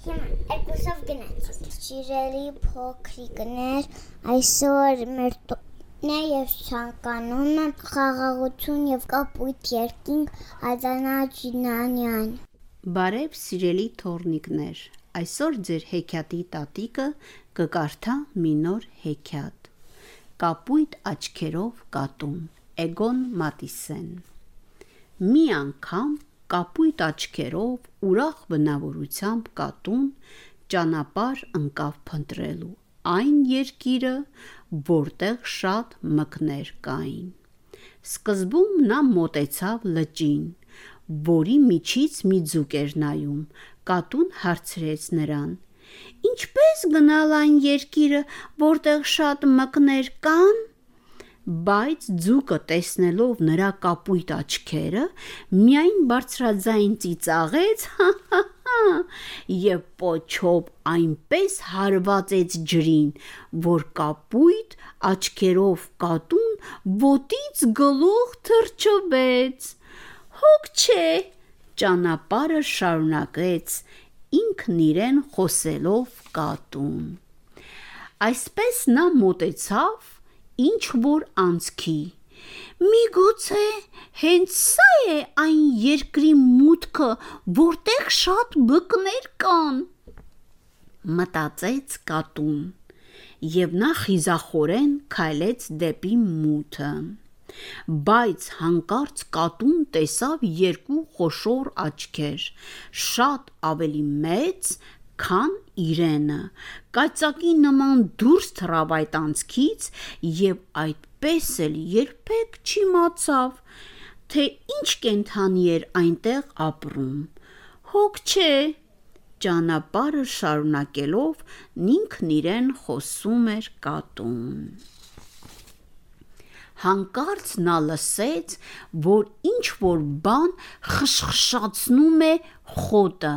Հիմա երկուսով գնացինք։ Սիրելի փոքրիկներ, այսօր մեր եւ ցանկանում եմ խաղաղություն եւ կապույտ երկինք Ադանա Ջինանյան։ Բարև սիրելի թորնիկներ, այսօր ձեր հեքիաթի տատիկը կկարդա մի նոր հեքիաթ։ Կապույտ աչքերով կատուն Էգոն Մատիսեն Մի անգամ կապույտ աչքերով ուրախ բնավորությամբ կատուն ճանապարհ ընկավ փնտրելու այն երկիրը, որտեղ շատ մկներ կային։ Սկզբում նա մոտեցավ լճին, որի միջից մի ձուկ էր նայում։ Կատուն հարցրեց նրան. Ինչպես գնալ այն երկիրը, որտեղ շատ մկներ կան բայց ձուկը տեսնելով նրա կապույտ աչքերը, միայն բարձրաձայն ծիծաղեց, հա-հա-հա, եւ պոչով այնպես հարվածեց ջրին, որ կապույտ աչքերով կատուն ոտից գլուխ թրջվեց։ Հոգ չէ, ճանապարհը շարունակեց ինքն իրեն խոսելով կատուն։ Այսպես նա մոտեցավ ինչ որ անցքի։ Միգուցե հենց սա է այն երկրի մուտքը, որտեղ շատ բկներ կան։ Մտածեց կատուն, եւ նա խիզախորեն քայլեց դեպի մութը։ Բայց հանկարծ կատուն տեսավ երկու խոշոր աչքեր, շատ ավելի մեծ, քան իրենը։ Կայծակի նման դուրս թռավ այդ անցքից եւ այդպես էլ երբեք չիմացավ, թե ինչ կենթանի էր այնտեղ ապրում։ Հոգ չէ, ճանապարհը շարունակելով ինքն իրեն խոսում էր կատուն։ Հանկարծ նա լսեց, որ ինչ որ բան խշխշացնում է խոտը։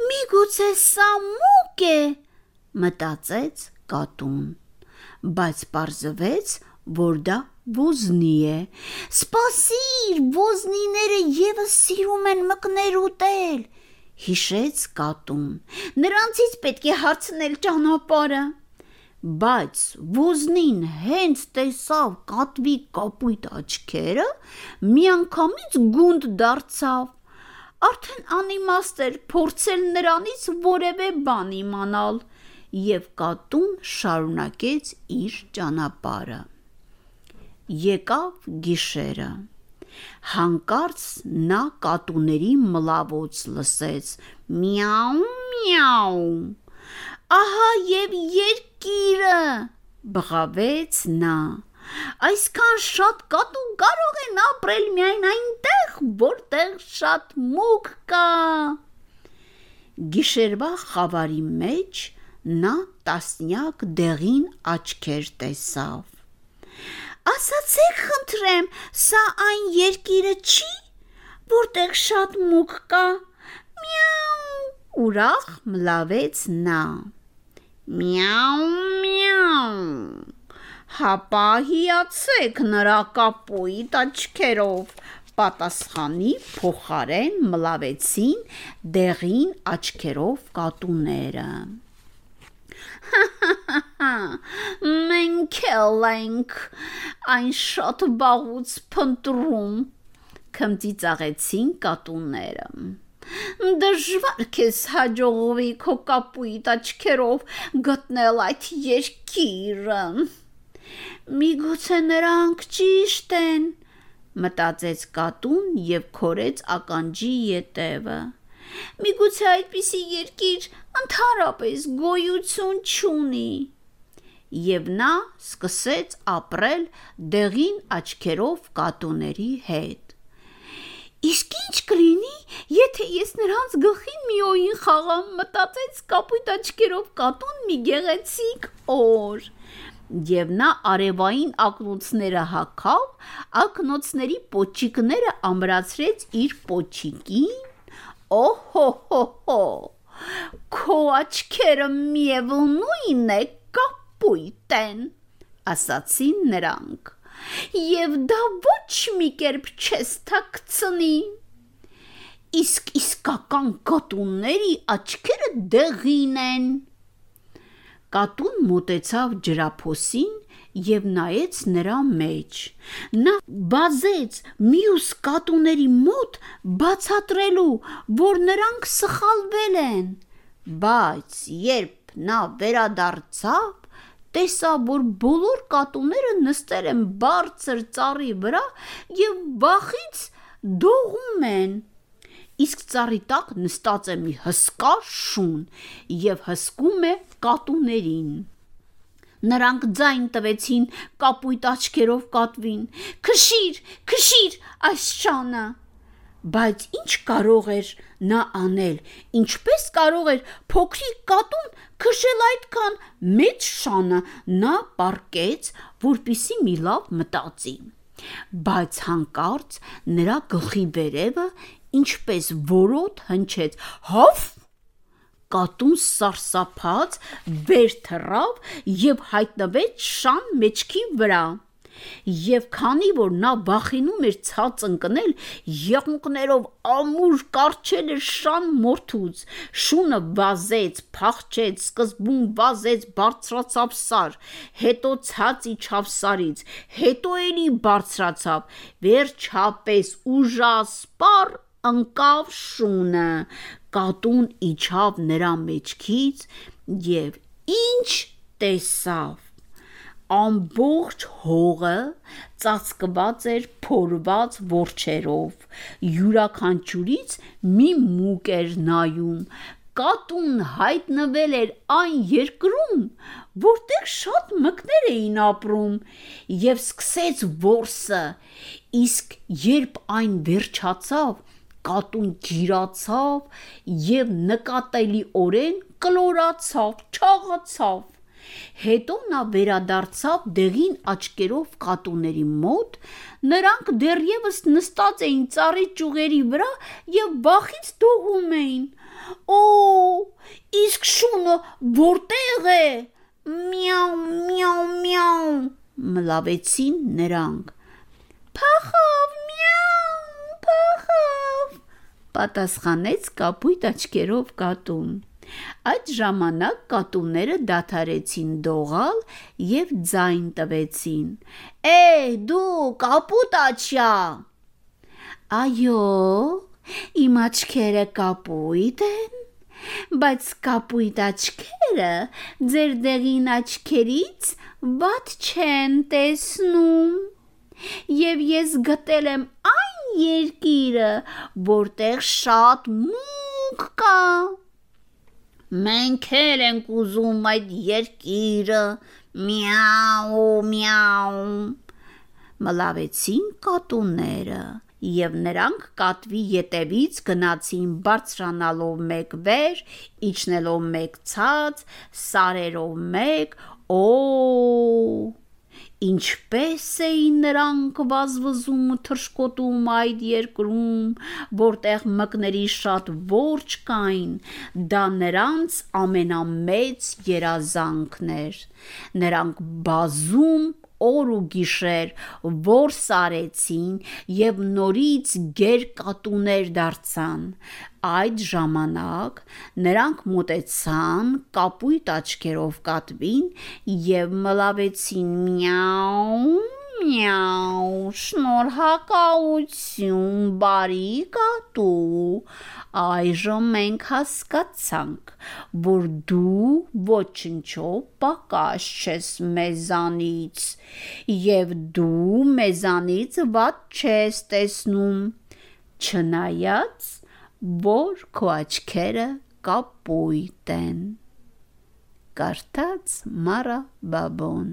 Միգուցե սա մուկ է, մտածեց կատուն, բայց պարզվեց, որ դա ոզնի է։ Սպասիր, ոզնիները եւս սիրում են մկներ ուտել, հիշեց կատուն։ Նրանցից պետք է հարցնել ճանապարհը բայց ոզնին հենց տեսավ կատվի կապույտ աչքերը, միանգամից գունդ դարձավ արդեն անիմաստ էր փորձել նրանից որևէ բան իմանալ եւ կատուն շարունակեց իր ճանապարհը եկավ գիշերը հանկարծ նա կատուների մլավոց լսեց. Միաու միաու ահա եւ երկիրը բղավեց նա Այսքան շատ կատու կարող են ապրել միայն այնտեղ, որտեղ շատ մուկ կա։ Գիշերվա խավարի մեջ նա տասնյակ դեղին աչքեր տեսավ։ Ասացեք, խնդրեմ, սա այն երկիրը չի, որտեղ շատ մուկ կա։ Միաու, ուրախ մլավեց նա։ Միաու, միաու հապա հիացեք նրա կապույտ աչքերով, պատասխանի փոխարեն մլավեցին դեղին աչքերով կատուները։ Մենք ենք այն շատ բաղուց փնտրում, քմծիծաղեցին կատուները։ Դժվար քեզ հաջողվի քո կապույտ աչքերով գտնել այդ երկիրը։ Միգուցե նրանք ճիշտ են, մտածեց կատուն եւ քորեց ականջի ետևը։ Միգուցե այդպիսի երկիր ընդհանրապես գոյություն չունի։ Եվ նա սկսեց ապրել դեղին աչքերով կատուների հետ։ Իսկ ինչ կլինի, եթե ես նրանց գլխին մի օին խաղամ, մտածեց կապույտ աչքերով կատուն մի գեղեցիկ օր եւ նա արևային ակնոցները հակավ, ակնոցների պոչիկները ամրացրեց իր պոչիկին։ Օհո-հո-հո։ Քո աչքերը միևնույն է կապույտ են, ասացին նրանք։ Եվ դա ոչ մի կերպ չես թաքցնի։ իսկ իսկական կատունների աչքերը դեղին են։ Կատուն մոտեցավ ջրափոսին եւ նայեց նրա մեջ։ Նա բազեց մյուս կատուների մոտ բացատրելու, որ նրանք սխալվել են, բայց երբ նա վերադարձավ, տեսավ, որ բոլոր կատուները նստել են բարձր ծառի վրա եւ վախից դողում են։ Իսկ ծառի տակ նստած է մի հսկա շուն եւ հսկում է կատուներին։ Նրանք ձայն տվեցին կապույտ աչքերով կատվին. «Քշիր, քշիր այս շանը»։ Բայց ինչ կարող էր նա անել։ Ինչպես կարող էր փոքրիկ կատուն քշել այդքան մեծ շանը։ Նա պարկեց, որպիսի մի լավ մտածի։ Բայց հանկարծ նրա գլխի վերևը ինչպես որոտ հնչեց. «Հով!» Կատուն սարսափած վեր թռավ եւ հայտնվեց շան մեջքի վրա։ Եվ քանի որ նա վախենում էր ցած ընկնել, եղունգներով ամուր կարչել էր շան մորթուց։ Շունը վազեց, փախչեց, սկզբում վազեց, բարձրացավ սար, հետո ցած իջավ սարից, հետո էլի բարձրացավ, վերջապես ուժասպառ ընկավ շունը։ Կատուն իջավ նրա մեջքից եւ ինչ տեսավ ամբողջ հողը ծածկված էր փորված որջերով։ Յուրաքանչյուրից մի մուկ էր նայում։ Կատուն հայտնվել էր այն երկրում, որտեղ շատ մկներ էին ապրում, եւ սկսեց որսը։ Իսկ երբ այն վերջացավ, կատուն գիրացավ եւ նկատելիորեն կլորացավ, չաղացավ։ Հետո նա վերադարձավ դեղին աչքերով կատուների մոտ, նրանք դեռևս նստած էին ծառի ճյուղերի վրա եւ վախից դողում էին։ Օ, իսկ շունը որտեղ է։ Միաու, միաու, միաու մլավեցին նրանք։ Փախավ, միաու, փախավ, պատասխանեց կապույտ աչքերով կատուն։ Այդ ժամանակ կատուները դադարեցին դողալ եւ ձայն տվեցին. «Է, դու կապուտ աչյա»։ Այո, իմ աչքերը կապույտ են, բայց կապույտ աչքերը ձեր դեղին աչքերից ված չեն տեսնում։ Եվ ես գտել եմ այն երկիրը, որտեղ շատ մուկ կա։ Մենք էլ ենք ուզում այդ երկիրը։ Միաու, միաու։ Մլավեցին կատուները եւ նրանք կատվի ետևից գնացին բարձրանալով մեկ վեր, իջնելով մեկ ցած, սարերով մեկ, օ Ինչպես էին նրանք վազվզում ու թռշկոտում այդ երկրում, որտեղ մկների շատ որջ կային, դա նրանց ամենամեծ երազանքն էր։ Նրանք բազում օր ու գիշեր որս արեցին եւ նորից գերկատուներ դարձան։ Այդ ժամանակ նրանք մտեցան կապույտ աչքերով կատվին եւ մլավեցին միաու Միաու, շնորհակալություն, բարի կատու։ Այժմ մենք հասկացանք, որ դու ոչնչով պակաս չես մեզանից, եւ դու մեզանից ված չես տեսնում, չնայած որ քո աչքերը կապույտ են։ Կարդաց Մարա Բաբոն